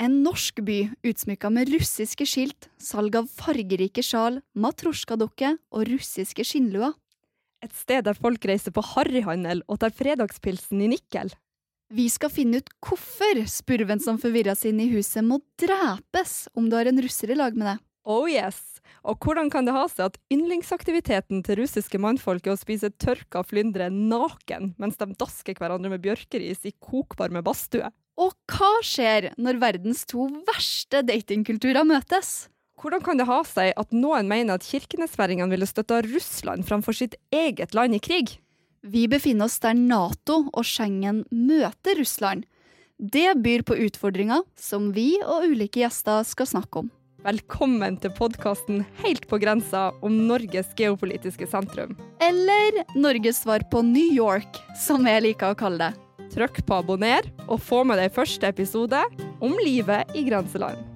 En norsk by utsmykka med russiske skilt, salg av fargerike sjal, matrosjkadukke og russiske skinnluer. Et sted der folk reiser på harryhandel og tar fredagspilsen i nikkel. Vi skal finne ut hvorfor spurven som forvirra seg inn i huset, må drepes om du har en russer i lag med deg. Oh yes! Og hvordan kan det ha seg at yndlingsaktiviteten til russiske mannfolk er å spise tørka flyndre naken mens de dasker hverandre med bjørkeris i kokvarme badstue? Og hva skjer når verdens to verste datingkulturer møtes? Hvordan kan det ha seg at noen mener at kirkenesværingene ville støtta Russland framfor sitt eget land i krig? Vi befinner oss der Nato og Schengen møter Russland. Det byr på utfordringer som vi og ulike gjester skal snakke om. Velkommen til podkasten Helt på grensa om Norges geopolitiske sentrum. Eller Norges svar på New York, som jeg liker å kalle det. Trykk på abonner, og få med deg første episode om livet i grenseland.